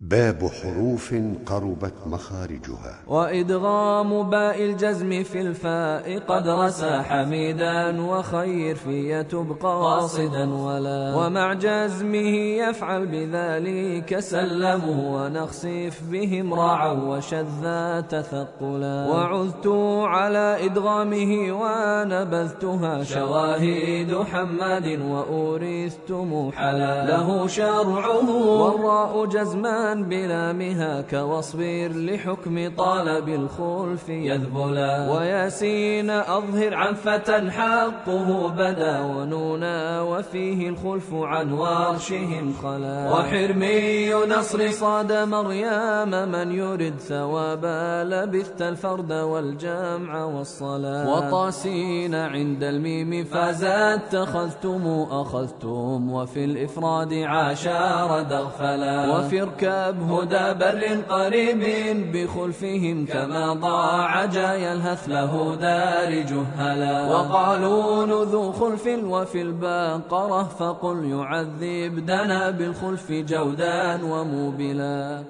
باب حروف قربت مخارجها. وإدغام باء الجزم في الفاء قد رسى حميدا وخير في تبقى واصدا ولا. ومع جزمه يفعل بذلك سلموا ونخسف بهم راعا وشذا تثقلا. وعذت على إدغامه ونبذتها شواهد حماد وأورثت محلا له شرعه والراء جزمان بلامها كواصبر لحكم طالب الخلف يذبلا. وياسين أظهر عن فتى حقه بدا ونونا وفيه الخلف عن وارشهم خلا. وحرمي نصر صاد مريم من يرد ثوابا لبثت الفرد والجمع والصلاة وطاسين عند الميم فازت اتخذتم أخذتم وفي الإفراد عاشار دغفلا. وفي كاب هدى بر قريب بخلفهم كما ضاع جاي الهث له دار جهلا. وقالون ذو خلف وفي الباقرة فقل يعذب دنا بالخلف جودا وموبلا.